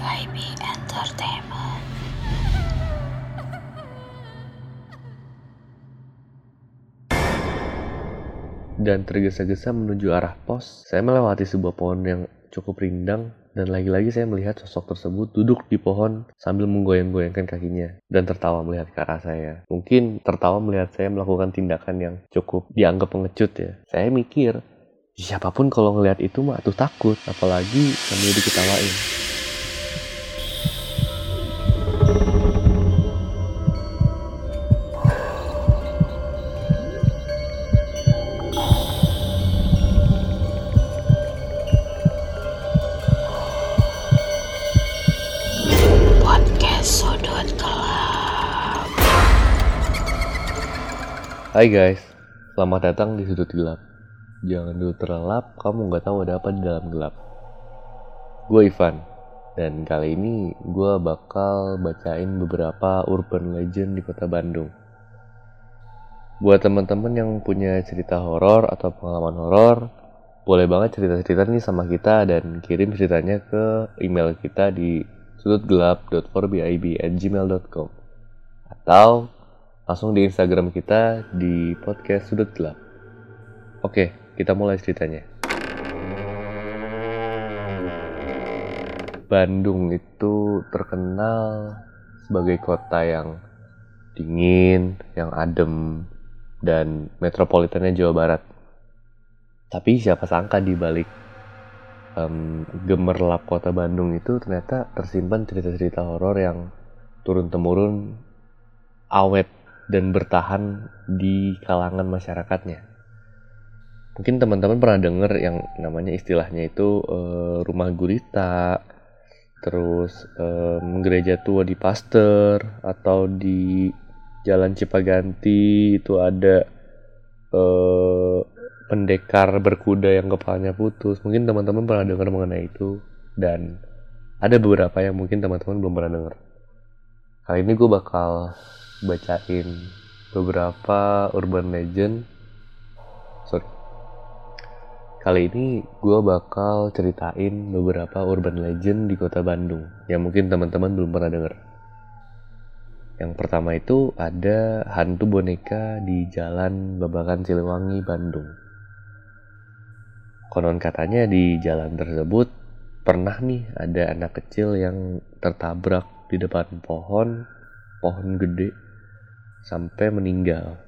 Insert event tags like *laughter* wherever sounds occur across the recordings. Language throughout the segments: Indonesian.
Entertainment. dan tergesa-gesa menuju arah pos, saya melewati sebuah pohon yang cukup rindang dan lagi-lagi saya melihat sosok tersebut duduk di pohon sambil menggoyang-goyangkan kakinya dan tertawa melihat ke arah saya. Mungkin tertawa melihat saya melakukan tindakan yang cukup dianggap pengecut ya. Saya mikir, siapa pun kalau ngelihat itu mah tuh takut, apalagi sambil diketawain. Hai guys, selamat datang di sudut gelap. Jangan dulu terlelap, kamu nggak tahu ada apa di dalam gelap. Gue Ivan, dan kali ini gue bakal bacain beberapa urban legend di kota Bandung. Buat teman-teman yang punya cerita horor atau pengalaman horor, boleh banget cerita-cerita nih sama kita dan kirim ceritanya ke email kita di sudutgelap.forbib@gmail.com atau langsung di Instagram kita di podcast Sudut Gelap. Oke, kita mulai ceritanya. Bandung itu terkenal sebagai kota yang dingin, yang adem, dan metropolitannya Jawa Barat. Tapi siapa sangka di balik em, gemerlap kota Bandung itu ternyata tersimpan cerita-cerita horor yang turun-temurun awet dan bertahan di kalangan masyarakatnya. Mungkin teman-teman pernah dengar yang namanya istilahnya itu eh, rumah gurita, terus em, gereja tua di Pasteur atau di Jalan Cipaganti itu ada eh, pendekar berkuda yang kepalanya putus. Mungkin teman-teman pernah dengar mengenai itu dan ada beberapa yang mungkin teman-teman belum pernah dengar. Kali ini gue bakal bacain beberapa urban legend. Sorry. Kali ini gue bakal ceritain beberapa urban legend di kota Bandung yang mungkin teman-teman belum pernah dengar. Yang pertama itu ada hantu boneka di Jalan Babakan Siliwangi, Bandung. Konon katanya di jalan tersebut pernah nih ada anak kecil yang tertabrak di depan pohon, pohon gede sampai meninggal.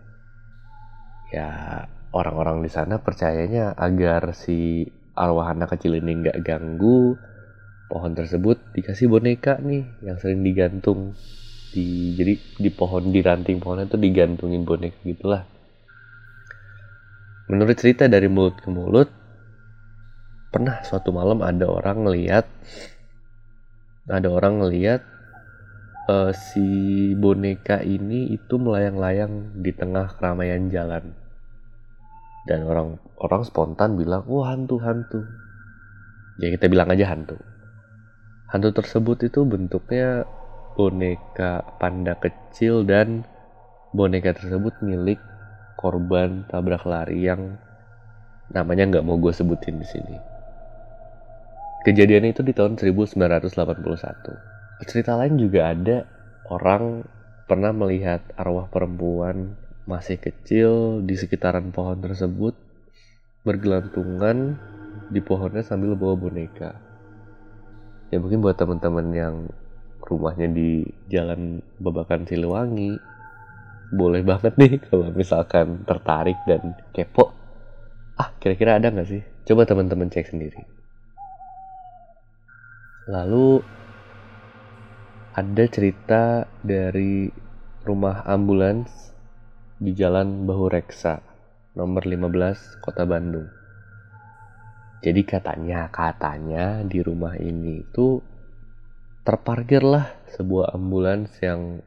Ya, orang-orang di sana percayanya agar si arwah anak kecil ini nggak ganggu pohon tersebut dikasih boneka nih yang sering digantung di jadi di pohon di ranting pohonnya itu digantungin boneka gitulah. Menurut cerita dari mulut ke mulut, pernah suatu malam ada orang ngeliat ada orang ngeliat eh, si boneka ini itu melayang-layang di tengah keramaian jalan. Dan orang orang spontan bilang wah hantu hantu. Ya kita bilang aja hantu. Hantu tersebut itu bentuknya boneka panda kecil dan boneka tersebut milik korban tabrak lari yang namanya nggak mau gue sebutin di sini. Kejadian itu di tahun 1981. Cerita lain juga ada orang pernah melihat arwah perempuan masih kecil di sekitaran pohon tersebut bergelantungan di pohonnya sambil bawa boneka. Ya mungkin buat teman-teman yang rumahnya di Jalan Babakan Siliwangi boleh banget nih kalau misalkan tertarik dan kepo. Ah, kira-kira ada nggak sih? Coba teman-teman cek sendiri. Lalu ada cerita dari rumah ambulans di Jalan Bahu Reksa, nomor 15, Kota Bandung. Jadi katanya, katanya di rumah ini itu terparkirlah sebuah ambulans yang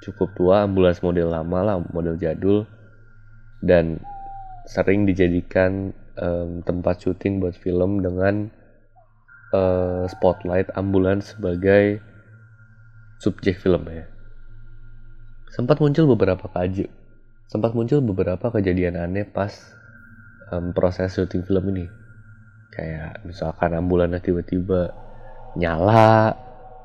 cukup tua, ambulans model lama lah, model jadul, dan sering dijadikan em, tempat syuting buat film dengan eh, spotlight ambulans sebagai subjek film ya. Sempat muncul beberapa kaji, sempat muncul beberapa kejadian aneh pas em, proses syuting film ini. Kayak misalkan ambulansnya tiba-tiba nyala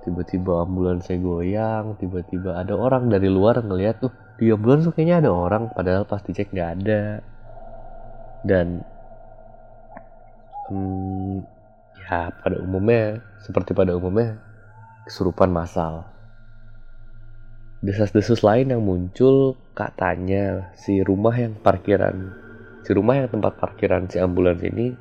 tiba-tiba ambulansnya goyang tiba-tiba ada orang dari luar ngeliat tuh di ambulans kayaknya ada orang padahal pas dicek nggak ada dan hmm, ya pada umumnya seperti pada umumnya kesurupan massal desas-desus lain yang muncul katanya si rumah yang parkiran si rumah yang tempat parkiran si ambulans ini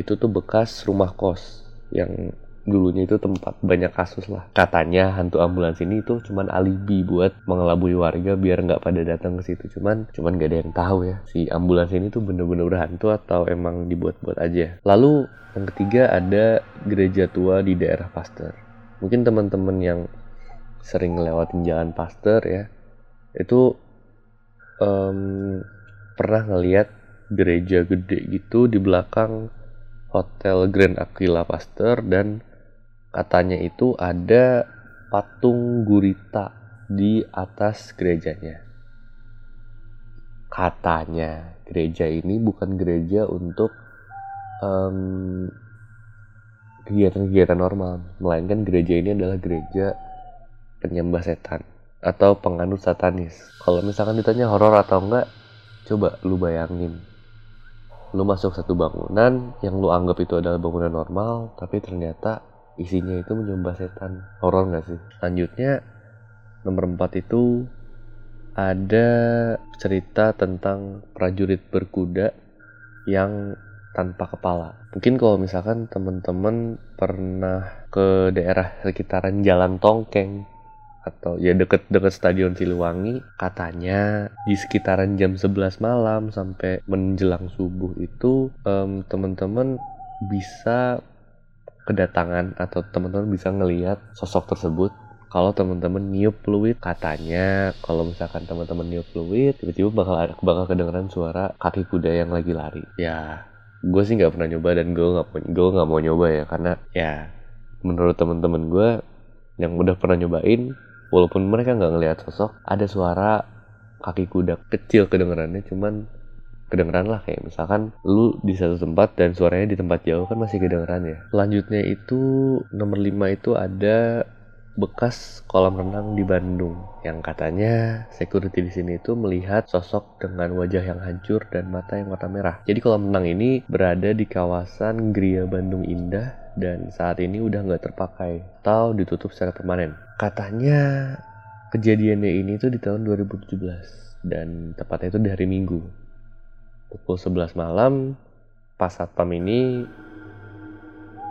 itu tuh bekas rumah kos yang dulunya itu tempat banyak kasus lah. Katanya hantu ambulans ini itu cuman alibi buat mengelabui warga biar nggak pada datang ke situ. Cuman cuman gak ada yang tahu ya si ambulans ini tuh bener-bener hantu atau emang dibuat-buat aja. Lalu yang ketiga ada gereja tua di daerah Pasteur. Mungkin teman-teman yang sering lewatin jalan Pasteur ya itu um, pernah ngeliat gereja gede gitu di belakang Hotel Grand Aquila Pasteur dan katanya itu ada patung gurita di atas gerejanya. Katanya gereja ini bukan gereja untuk kegiatan kegiatan-kegiatan normal, melainkan gereja ini adalah gereja penyembah setan atau penganut satanis. Kalau misalkan ditanya horor atau enggak, coba lu bayangin. Lu masuk satu bangunan yang lu anggap itu adalah bangunan normal, tapi ternyata isinya itu menyembah setan horor nggak sih selanjutnya nomor 4 itu ada cerita tentang prajurit berkuda yang tanpa kepala. Mungkin kalau misalkan teman-teman pernah ke daerah sekitaran Jalan Tongkeng atau ya deket-deket stadion Siliwangi, katanya di sekitaran jam 11 malam sampai menjelang subuh itu um, teman-teman bisa kedatangan atau teman-teman bisa ngelihat sosok tersebut. Kalau teman-teman niup fluid katanya. Kalau misalkan teman-teman niup fluid tiba-tiba bakal bakal kedengeran suara kaki kuda yang lagi lari. Ya gue sih nggak pernah nyoba dan gue nggak gue nggak mau nyoba ya karena ya menurut teman-teman gue yang udah pernah nyobain walaupun mereka nggak ngelihat sosok ada suara kaki kuda kecil kedengerannya cuman kedengeran lah kayak misalkan lu di satu tempat dan suaranya di tempat jauh kan masih kedengeran ya. Selanjutnya itu nomor 5 itu ada bekas kolam renang di Bandung yang katanya security di sini itu melihat sosok dengan wajah yang hancur dan mata yang warna merah. Jadi kolam renang ini berada di kawasan Gria Bandung Indah dan saat ini udah nggak terpakai atau ditutup secara permanen. Katanya kejadiannya ini tuh di tahun 2017 dan tepatnya itu di hari Minggu pukul 11 malam pas satpam ini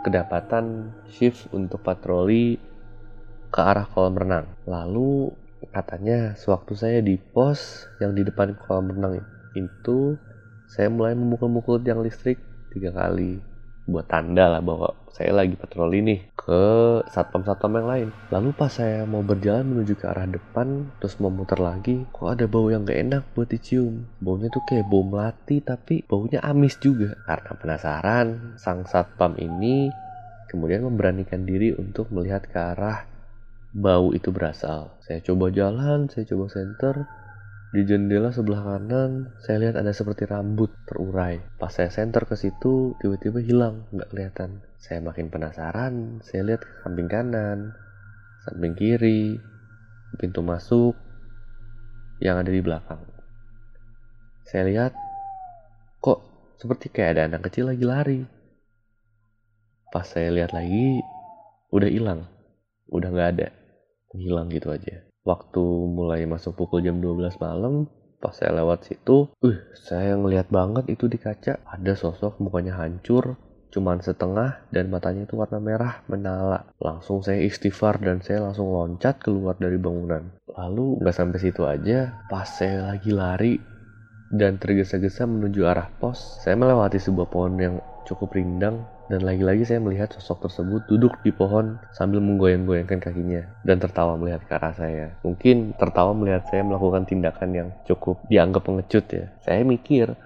kedapatan shift untuk patroli ke arah kolam renang. Lalu katanya sewaktu saya di pos yang di depan kolam renang itu saya mulai memukul-mukul tiang listrik tiga kali buat tanda lah bahwa saya lagi patroli nih ke satpam-satpam yang lain. Lalu pas saya mau berjalan menuju ke arah depan, terus mau muter lagi, kok ada bau yang gak enak buat dicium. Baunya tuh kayak bau melati, tapi baunya amis juga. Karena penasaran, sang satpam ini kemudian memberanikan diri untuk melihat ke arah bau itu berasal. Saya coba jalan, saya coba center, di jendela sebelah kanan, saya lihat ada seperti rambut terurai. Pas saya center ke situ, tiba-tiba hilang, nggak kelihatan. Saya makin penasaran, saya lihat ke samping kanan, samping kiri, pintu masuk yang ada di belakang. Saya lihat, kok seperti kayak ada anak kecil lagi lari. Pas saya lihat lagi, udah hilang, udah nggak ada, hilang gitu aja waktu mulai masuk pukul jam 12 malam pas saya lewat situ uh saya ngeliat banget itu di kaca. Ada sosok mukanya hancur cuman setengah dan matanya itu warna merah menala. Langsung saya istighfar dan saya langsung loncat keluar dari bangunan. Lalu nggak sampai situ aja pas saya lagi lari dan tergesa-gesa menuju arah pos saya melewati sebuah pohon yang cukup rindang dan lagi-lagi saya melihat sosok tersebut duduk di pohon sambil menggoyang-goyangkan kakinya dan tertawa melihat ke arah saya. Mungkin tertawa melihat saya melakukan tindakan yang cukup dianggap pengecut ya. Saya mikir,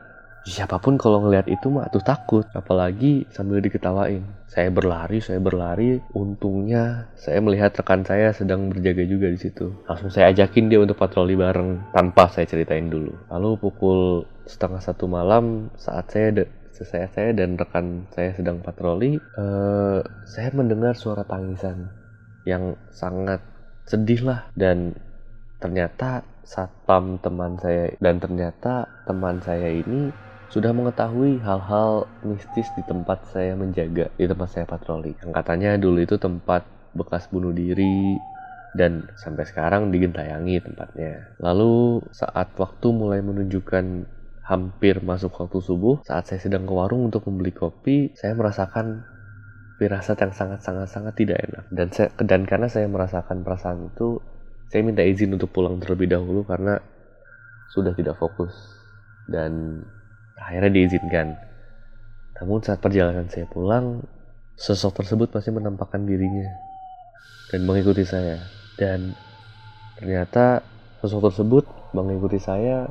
siapa pun kalau ngelihat itu mah tuh takut apalagi sambil diketawain saya berlari saya berlari untungnya saya melihat rekan saya sedang berjaga juga di situ langsung saya ajakin dia untuk patroli bareng tanpa saya ceritain dulu lalu pukul setengah satu malam saat saya saya saya dan rekan saya sedang patroli, uh, saya mendengar suara tangisan yang sangat sedih lah. Dan ternyata satpam teman saya dan ternyata teman saya ini sudah mengetahui hal-hal mistis di tempat saya menjaga di tempat saya patroli. Yang katanya dulu itu tempat bekas bunuh diri dan sampai sekarang digentayangi tempatnya. Lalu saat waktu mulai menunjukkan hampir masuk waktu subuh saat saya sedang ke warung untuk membeli kopi saya merasakan firasat yang sangat-sangat-sangat tidak enak. Dan saya dan karena saya merasakan perasaan itu saya minta izin untuk pulang terlebih dahulu karena sudah tidak fokus. Dan akhirnya diizinkan. Namun saat perjalanan saya pulang sosok tersebut masih menampakkan dirinya dan mengikuti saya. Dan ternyata sosok tersebut mengikuti saya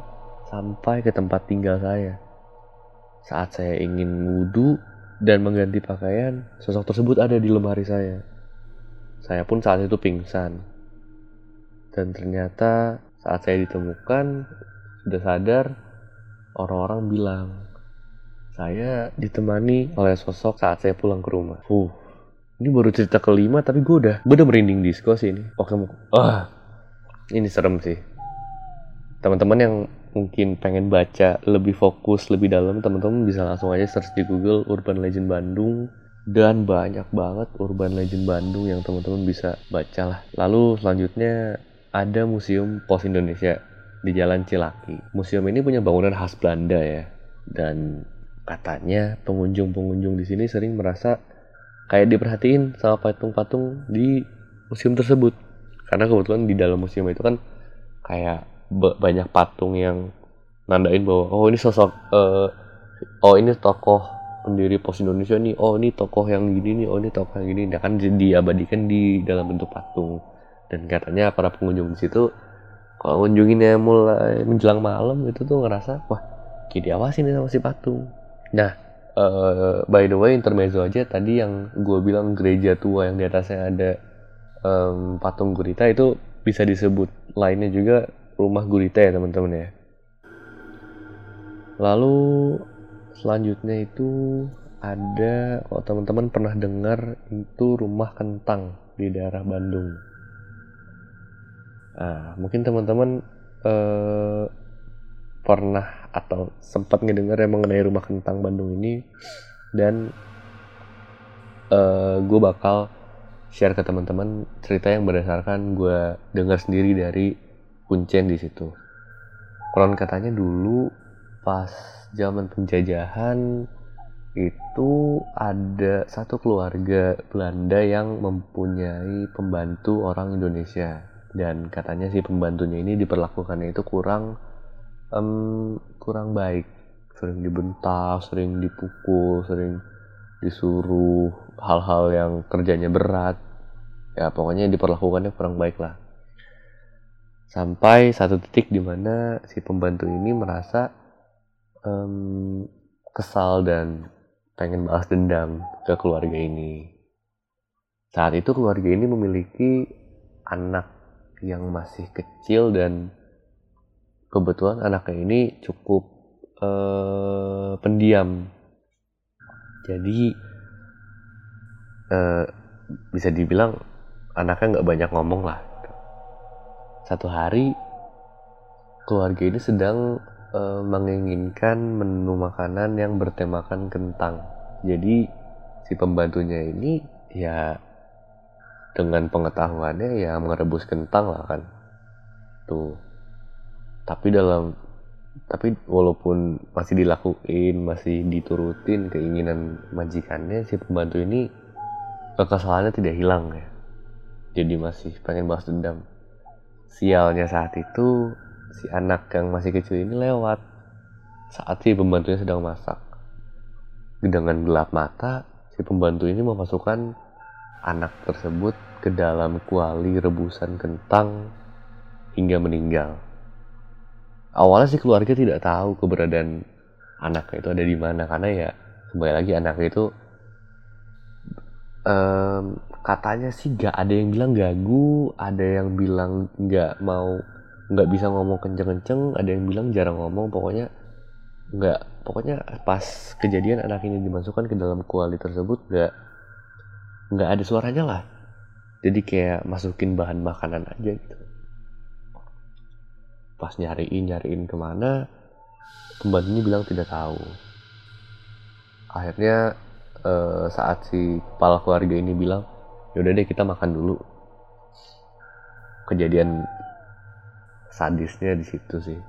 sampai ke tempat tinggal saya saat saya ingin wudhu dan mengganti pakaian, sosok tersebut ada di lemari saya. Saya pun saat itu pingsan. Dan ternyata saat saya ditemukan, sudah sadar, orang-orang bilang, saya ditemani oleh sosok saat saya pulang ke rumah. Uh, ini baru cerita kelima tapi gue udah, gue udah merinding disco sih ini. Oke, wah, ini serem sih. Teman-teman yang mungkin pengen baca lebih fokus lebih dalam teman-teman bisa langsung aja search di Google Urban Legend Bandung. Dan banyak banget Urban Legend Bandung yang teman-teman bisa baca lah. Lalu selanjutnya ada Museum Pos Indonesia di Jalan Cilaki. Museum ini punya bangunan khas Belanda ya. Dan katanya pengunjung-pengunjung di sini sering merasa kayak diperhatiin sama patung-patung di museum tersebut. Karena kebetulan di dalam museum itu kan kayak banyak patung yang nandain bahwa oh ini sosok uh, oh ini tokoh pendiri pos Indonesia nih. Oh ini tokoh yang gini nih. Oh ini tokoh yang gini. Nah kan diabadikan di dalam bentuk patung. Dan katanya para pengunjung di situ kalau ngunjunginnya mulai menjelang malam itu tuh ngerasa wah kayak diawasin nih sama si patung. Nah uh, by the way intermezzo aja tadi yang gue bilang gereja tua yang di atasnya ada um, patung gurita itu bisa disebut lainnya juga rumah gurita ya teman-teman ya. Lalu selanjutnya itu ada kalau teman-teman pernah dengar itu rumah kentang di daerah Bandung. Nah mungkin teman-teman eh, pernah atau sempat ngedengar yang mengenai rumah kentang Bandung ini. Dan eh, gue bakal share ke teman-teman cerita yang berdasarkan gue dengar sendiri dari kuncen di situ. Konon katanya dulu pas zaman penjajahan itu ada satu keluarga Belanda yang mempunyai pembantu orang Indonesia. Dan katanya si pembantunya ini diperlakukannya itu kurang um, kurang baik. Sering dibentak sering dipukul sering disuruh hal-hal yang kerjanya berat. Ya pokoknya diperlakukannya kurang baik lah sampai satu titik di mana si pembantu ini merasa um, kesal dan pengen balas dendam ke keluarga ini. Saat itu keluarga ini memiliki anak yang masih kecil dan kebetulan anaknya ini cukup uh, pendiam. Jadi uh, bisa dibilang anaknya nggak banyak ngomong lah satu hari keluarga ini sedang uh, menginginkan menu makanan yang bertemakan kentang. Jadi si pembantunya ini ya dengan pengetahuannya ya merebus kentang lah kan. Tuh. Tapi dalam tapi walaupun masih dilakuin, masih diturutin keinginan majikannya, si pembantu ini kekesalannya tidak hilang ya. Jadi masih pengen balas dendam sialnya saat itu si anak yang masih kecil ini lewat saat si pembantunya sedang masak. Dengan gelap mata, si pembantu ini memasukkan anak tersebut ke dalam kuali rebusan kentang hingga meninggal. Awalnya si keluarga tidak tahu keberadaan anaknya itu ada di mana karena ya kembali lagi anaknya itu um, katanya sih gak ada yang bilang gagu ada yang bilang nggak mau nggak bisa ngomong kenceng-kenceng ada yang bilang jarang ngomong pokoknya nggak pokoknya pas kejadian anak ini dimasukkan ke dalam kuali tersebut nggak nggak ada suaranya lah. Jadi kayak masukin bahan makanan aja gitu. Pas nyariin nyariin ke mana pembantunya bilang tidak tahu. Akhirnya eh, saat si kepala keluarga ini bilang yaudah deh kita makan dulu. Kejadian sadisnya di situ sih.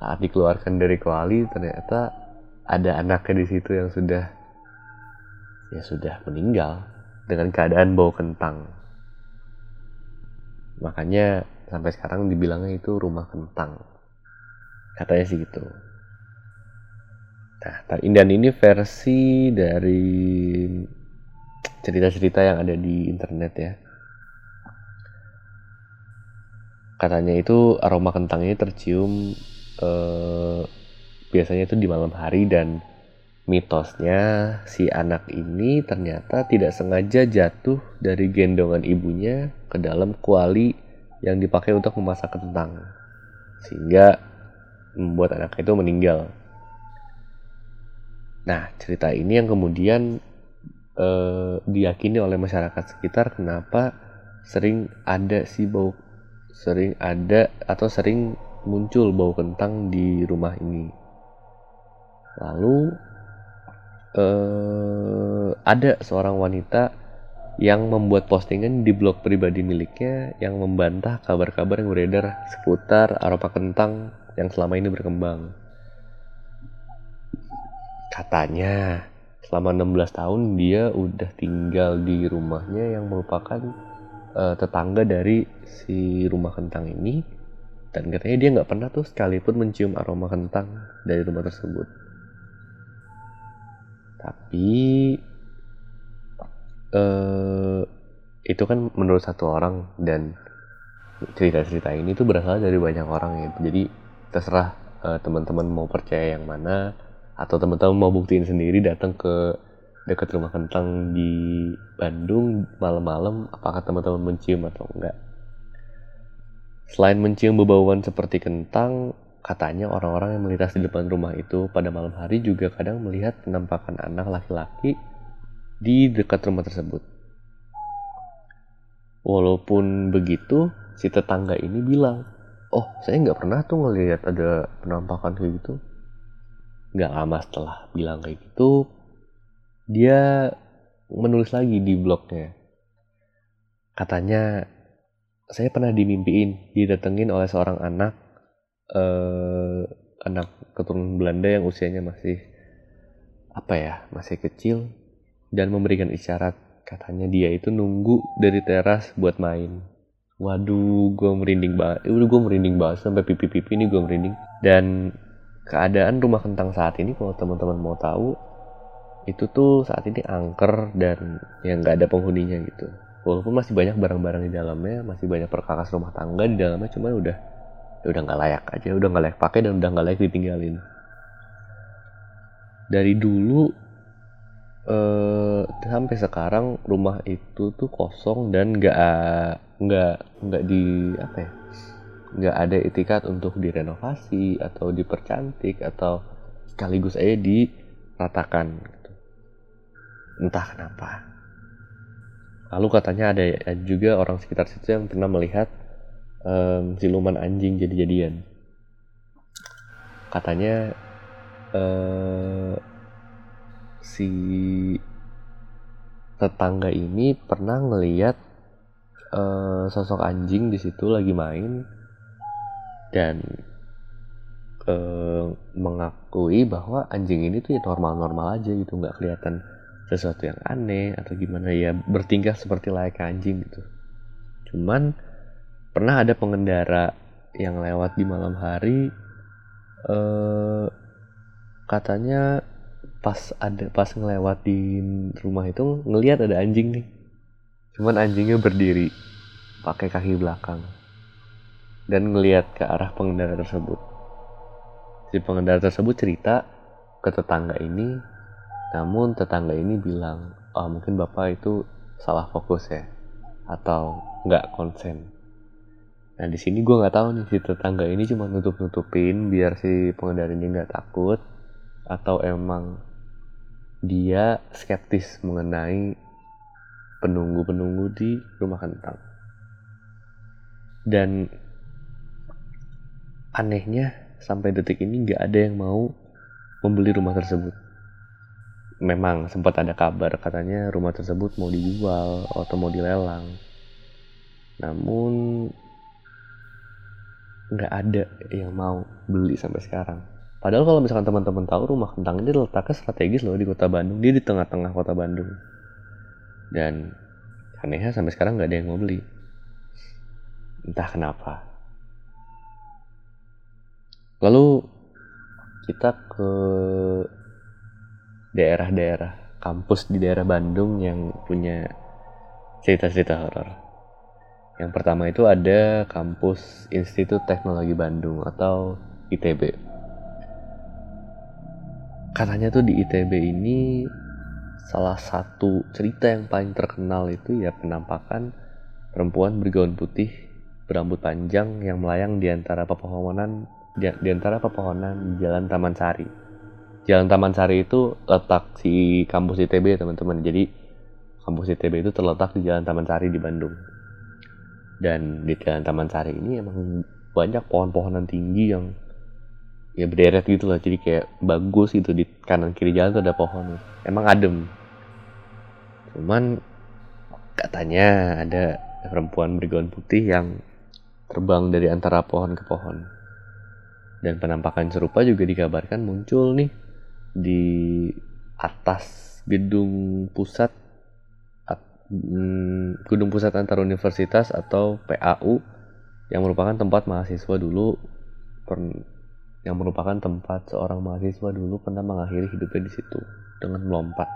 Saat dikeluarkan dari kuali ternyata ada anaknya di situ yang sudah ya sudah meninggal dengan keadaan bau kentang. Makanya sampai sekarang dibilangnya itu rumah kentang. Katanya sih gitu. Nah dan ini versi dari cerita-cerita yang ada di internet ya katanya itu aroma kentang ini tercium eh, biasanya itu di malam hari dan mitosnya si anak ini ternyata tidak sengaja jatuh dari gendongan ibunya ke dalam kuali yang dipakai untuk memasak kentang sehingga membuat anaknya itu meninggal. Nah cerita ini yang kemudian eh, diyakini oleh masyarakat sekitar kenapa sering ada si bau sering ada atau sering muncul bau kentang di rumah ini. Lalu eh, ada seorang wanita yang membuat postingan di blog pribadi miliknya yang membantah kabar-kabar yang beredar seputar aroma kentang yang selama ini berkembang. Katanya selama 16 tahun dia udah tinggal di rumahnya yang merupakan uh, tetangga dari si rumah kentang ini. Dan katanya dia nggak pernah tuh sekalipun mencium aroma kentang dari rumah tersebut. Tapi uh, itu kan menurut satu orang. Dan cerita-cerita ini tuh berasal dari banyak orang ya jadi terserah uh, teman-teman mau percaya yang mana atau teman-teman mau buktiin sendiri datang ke dekat rumah kentang di Bandung malam-malam apakah teman-teman mencium atau enggak? Selain mencium bebauan seperti kentang katanya orang-orang yang melintas di depan rumah itu pada malam hari juga kadang melihat penampakan anak laki-laki di dekat rumah tersebut. Walaupun begitu si tetangga ini bilang oh saya nggak pernah tuh ngelihat ada penampakan kayak gitu nggak lama setelah bilang kayak gitu dia menulis lagi di blognya. Katanya, saya pernah dimimpiin, didatengin oleh seorang anak, eh, anak keturunan Belanda yang usianya masih, apa ya, masih kecil, dan memberikan isyarat. Katanya dia itu nunggu dari teras buat main. Waduh, gue merinding banget. Udah gue merinding banget sampai pipi-pipi ini gue merinding. Dan keadaan rumah kentang saat ini, kalau teman-teman mau tahu, itu tuh saat ini angker dan yang nggak ada penghuninya gitu. Walaupun masih banyak barang-barang di dalamnya masih banyak perkakas rumah tangga di dalamnya cuman udah ya udah nggak layak aja udah nggak layak pakai dan udah nggak layak ditinggalin. Dari dulu eh, sampai sekarang rumah itu tuh kosong dan nggak nggak nggak di apa ya nggak ada etikat untuk direnovasi atau dipercantik atau sekaligus aja diratakan entah kenapa. Lalu katanya ada juga orang sekitar situ yang pernah melihat um, siluman anjing jadi-jadian. Katanya uh, si tetangga ini pernah ngeliat uh, sosok anjing di situ lagi main dan uh, mengakui bahwa anjing ini tuh ya normal-normal aja gitu nggak kelihatan sesuatu yang aneh atau gimana. Ya bertingkah seperti layak anjing gitu. Cuman pernah ada pengendara yang lewat di malam hari eh, katanya pas ada pas ngelewatin rumah itu ngelihat ada anjing nih. Cuman anjingnya berdiri pakai kaki belakang dan ngelihat ke arah pengendara tersebut si pengendara tersebut cerita ke tetangga ini namun tetangga ini bilang, oh mungkin bapak itu salah fokus ya, atau nggak konsen. Nah di sini gue nggak tahu nih si tetangga ini cuma nutup nutupin biar si pengendara ini nggak takut, atau emang dia skeptis mengenai penunggu-penunggu di rumah kentang. Dan anehnya sampai detik ini nggak ada yang mau membeli rumah tersebut. Memang sempat ada kabar katanya rumah tersebut mau dijual atau mau dilelang. Namun nggak ada yang mau beli sampai sekarang. Padahal kalau misalkan teman-teman tahu rumah kentang ini letaknya strategis loh di kota Bandung. Dia di tengah-tengah kota Bandung. Dan anehnya sampai sekarang nggak ada yang mau beli. Entah kenapa. Lalu kita ke daerah-daerah kampus di daerah Bandung yang punya cerita-cerita horor. Yang pertama itu ada kampus Institut Teknologi Bandung atau ITB. Katanya tuh di ITB ini salah satu cerita yang paling terkenal itu ya penampakan perempuan bergaun putih berambut panjang yang melayang di antara pepohonan di, di antara pepohonan di Jalan Taman Sari. Jalan Taman Sari itu letak si kampus ITB teman-teman. Jadi kampus ITB itu terletak di Jalan Taman Sari di Bandung. Dan di Jalan Taman Sari ini emang banyak pohon-pohonan tinggi yang ya berderet gitu lah. Jadi kayak bagus gitu di kanan kiri jalan tuh ada pohon. Emang adem. Cuman katanya ada perempuan bergaun putih yang terbang dari antara pohon ke pohon dan penampakan serupa juga dikabarkan muncul nih di atas gedung pusat mm, gedung pusat antar universitas atau PAU yang merupakan tempat mahasiswa dulu yang merupakan tempat seorang mahasiswa dulu pernah mengakhiri hidupnya di situ dengan melompat.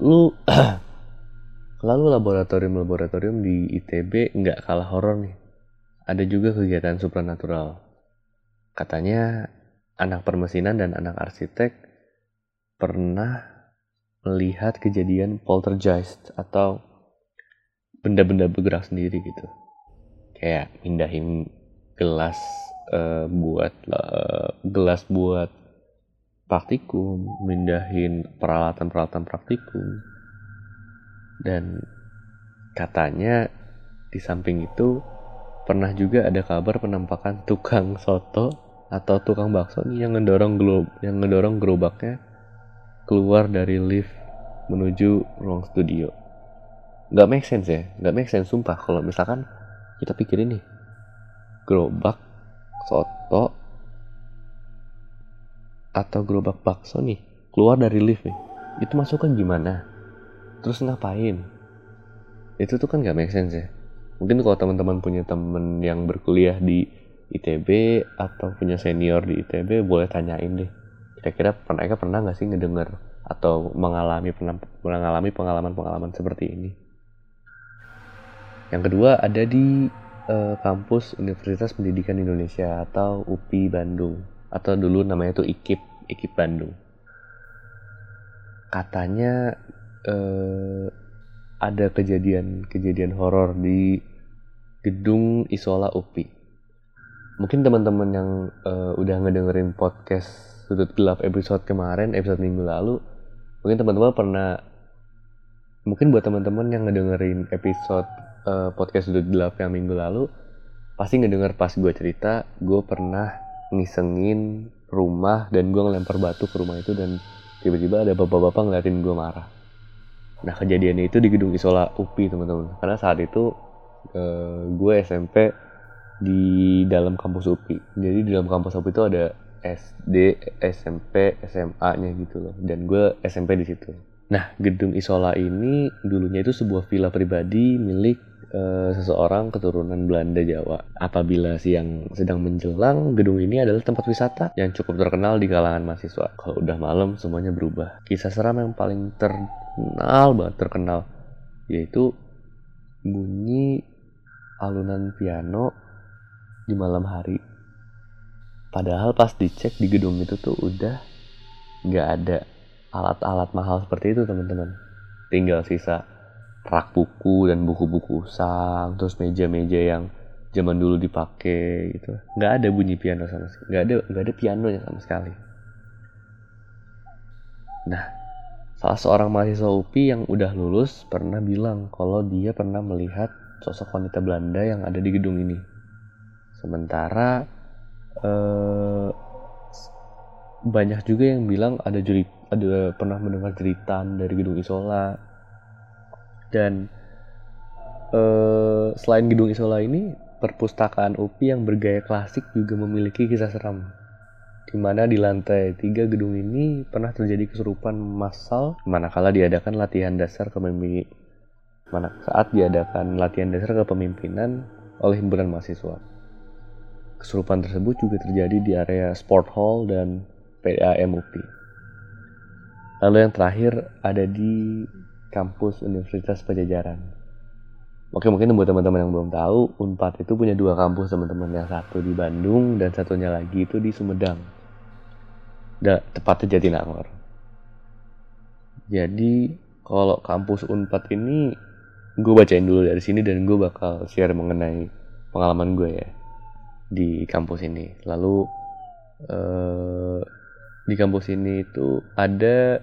Lalu *clears throat* lalu laboratorium-laboratorium di ITB nggak kalah horor nih ada juga kegiatan supranatural. Katanya anak permesinan dan anak arsitek pernah melihat kejadian poltergeist atau benda-benda bergerak sendiri gitu. Kayak mindahin gelas uh, buat uh, gelas buat praktikum, mindahin peralatan-peralatan praktikum. Dan katanya di samping itu Pernah juga ada kabar penampakan tukang soto atau tukang bakso nih yang ngedorong glob yang ngedorong gerobaknya keluar dari lift menuju ruang studio. Gak make sense ya, gak make sense sumpah. Kalau misalkan kita pikirin nih gerobak soto atau gerobak bakso nih keluar dari lift nih itu masukkan gimana? Terus ngapain? Itu tuh kan gak make sense ya mungkin kalau teman-teman punya temen yang berkuliah di ITB atau punya senior di ITB boleh tanyain deh. Kira-kira mereka pernah nggak sih ngedenger atau mengalami pernah mengalami pengalaman-pengalaman seperti ini? Yang kedua ada di uh, kampus Universitas Pendidikan Indonesia atau UPI Bandung. Atau dulu namanya itu IKIP IKIP Bandung. Katanya uh, ada kejadian-kejadian horor di gedung Isola UPI. Mungkin teman-teman yang uh, udah ngedengerin podcast Sudut Gelap episode kemarin, episode minggu lalu, mungkin teman-teman pernah mungkin buat teman-teman yang ngedengerin episode uh, podcast Sudut Gelap yang minggu lalu, pasti ngedenger pas gue cerita, gue pernah ngisengin rumah dan gue ngelempar batu ke rumah itu dan tiba-tiba ada bapak-bapak ngeliatin gue marah. Nah kejadiannya itu di gedung Isola UPI teman-teman. Karena saat itu uh, gue SMP di dalam kampus UPI. Jadi di dalam kampus UPI itu ada SD, SMP, SMA-nya gitu loh. Dan gue SMP di situ. Nah, gedung Isola ini dulunya itu sebuah villa pribadi milik uh, seseorang keturunan Belanda Jawa. Apabila siang sedang menjelang, gedung ini adalah tempat wisata yang cukup terkenal di kalangan mahasiswa. Kalau udah malam, semuanya berubah. Kisah seram yang paling terkenal banget terkenal yaitu bunyi alunan piano di malam hari. Padahal pas dicek di gedung itu tuh udah nggak ada alat-alat mahal seperti itu teman-teman. Tinggal sisa rak buku dan buku-buku usang, terus meja-meja yang zaman dulu dipakai gitu. Nggak ada bunyi piano sama sekali. Nggak ada nggak ada sama sekali. Nah, salah seorang mahasiswa UPI yang udah lulus pernah bilang kalau dia pernah melihat sosok wanita Belanda yang ada di gedung ini. Sementara eh, banyak juga yang bilang ada jerit, ada pernah mendengar jeritan dari gedung Isola dan eh, selain gedung Isola ini perpustakaan UPI yang bergaya klasik juga memiliki kisah seram di mana di lantai tiga gedung ini pernah terjadi kesurupan massal manakala diadakan latihan dasar kepemimpinan mana saat diadakan latihan dasar kepemimpinan oleh himpunan mahasiswa. Kesurupan tersebut juga terjadi di area sport hall dan PAM UPI. Lalu yang terakhir ada di kampus Universitas Pajajaran. Oke mungkin buat teman-teman yang belum tahu, Unpad itu punya dua kampus teman-teman. Yang satu di Bandung dan satunya lagi itu di Sumedang. Da, tepatnya Jatinangor. Jadi kalau kampus Unpad ini gue bacain dulu dari sini dan gue bakal share mengenai pengalaman gue ya di kampus ini. Lalu eh, di kampus ini itu ada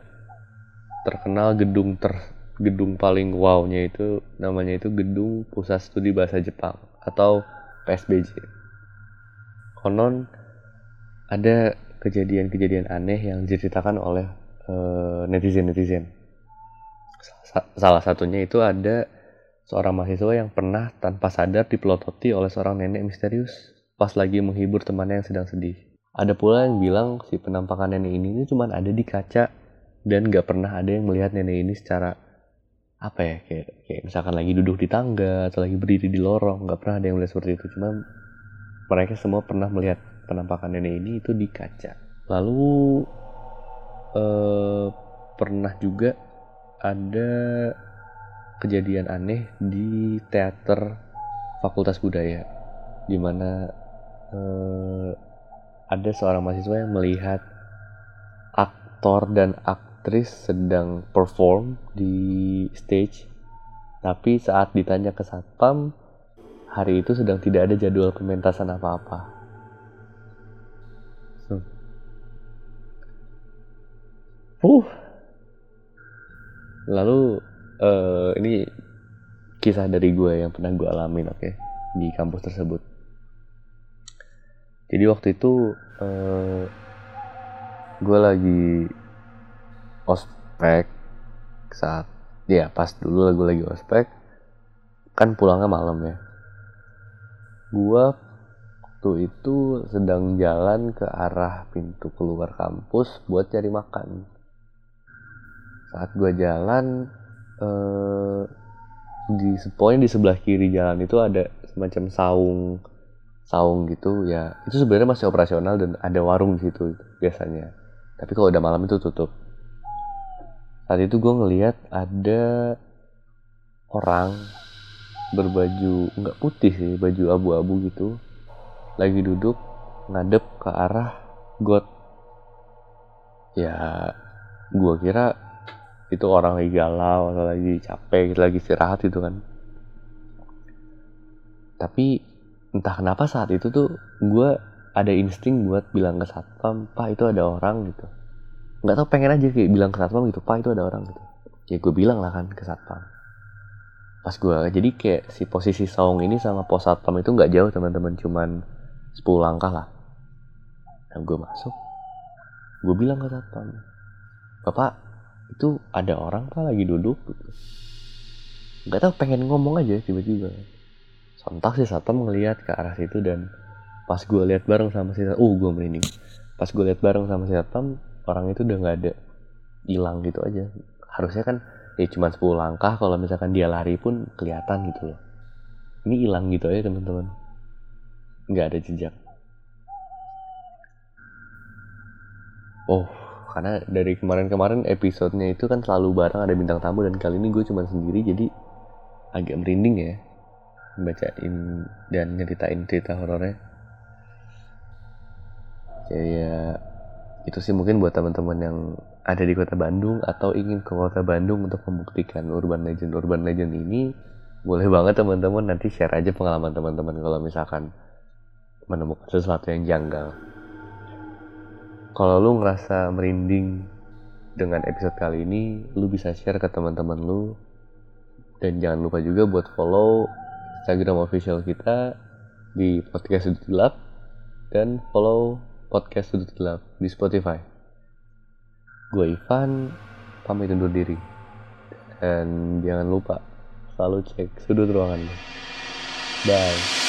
terkenal gedung ter gedung paling wownya itu namanya itu gedung pusat studi bahasa Jepang atau PSBJ. Konon ada kejadian-kejadian aneh yang diceritakan oleh uh, netizen-netizen. Salah satunya itu ada seorang mahasiswa yang pernah tanpa sadar dipelototi oleh seorang nenek misterius pas lagi menghibur temannya yang sedang sedih. Ada pula yang bilang si penampakan nenek ini cuma ada di kaca dan gak pernah ada yang melihat nenek ini secara apa ya kayak, kayak misalkan lagi duduk di tangga atau lagi berdiri di lorong nggak pernah ada yang melihat seperti itu. Cuma mereka semua pernah melihat penampakan nenek ini itu di kaca. Lalu eh, pernah juga ada kejadian aneh di teater Fakultas Budaya di mana eh, ada seorang mahasiswa yang melihat aktor dan aktor aktris sedang perform di stage tapi saat ditanya ke satpam hari itu sedang tidak ada jadwal pementasan apa-apa. Hmm. uh lalu uh, ini kisah dari gue yang pernah gue alamin oke okay, di kampus tersebut. Jadi waktu itu uh, gue lagi ospek saat ya pas dulu lagu lagi ospek kan pulangnya malam ya. Gua waktu itu sedang jalan ke arah pintu keluar kampus buat cari makan. Saat gua jalan eh, di poin di sebelah kiri jalan itu ada semacam saung saung gitu ya. Itu sebenarnya masih operasional dan ada warung di situ biasanya. Tapi kalau udah malam itu tutup saat itu gue ngeliat ada orang berbaju nggak putih sih baju abu-abu gitu lagi duduk ngadep ke arah got. Ya gue kira itu orang lagi galau atau lagi capek lagi istirahat gitu kan. Tapi entah kenapa saat itu tuh gue ada insting buat bilang ke satpam pak itu ada orang gitu nggak tau pengen aja kayak bilang ke satpam gitu pak itu ada orang gitu. Ya gue bilang lah kan ke satpam. Pas gue jadi kayak si posisi saung ini sama pos satpam itu nggak jauh teman-teman cuman 10 langkah lah. Dan gue masuk gue bilang ke satpam bapak itu ada orang pak lagi duduk gitu. Nggak tahu pengen ngomong aja tiba-tiba. Sontak si satpam ngelihat ke arah situ dan pas gue lihat bareng sama si uh gue merinding. Pas gue lihat bareng sama si satpam orang itu udah nggak ada hilang gitu aja. Harusnya kan ya cuma 10 langkah kalau misalkan dia lari pun kelihatan gitu loh. Ini hilang gitu aja teman-teman. Nggak ada jejak. Oh karena dari kemarin-kemarin episodenya itu kan selalu bareng ada bintang tamu dan kali ini gue cuma sendiri jadi agak merinding ya bacain dan nyeritain cerita horornya. Kayak itu sih mungkin buat teman-teman yang ada di kota Bandung atau ingin ke kota Bandung untuk membuktikan urban legend urban legend ini boleh banget teman-teman nanti share aja pengalaman teman-teman kalau misalkan menemukan sesuatu yang janggal. Kalau lu ngerasa merinding dengan episode kali ini lu bisa share ke teman-teman lu. Dan jangan lupa juga buat follow Instagram official kita di podcast gelap dan follow podcast sudut gelap di Spotify. Gue Ivan, pamit undur diri. Dan jangan lupa selalu cek sudut ruangan. Bye.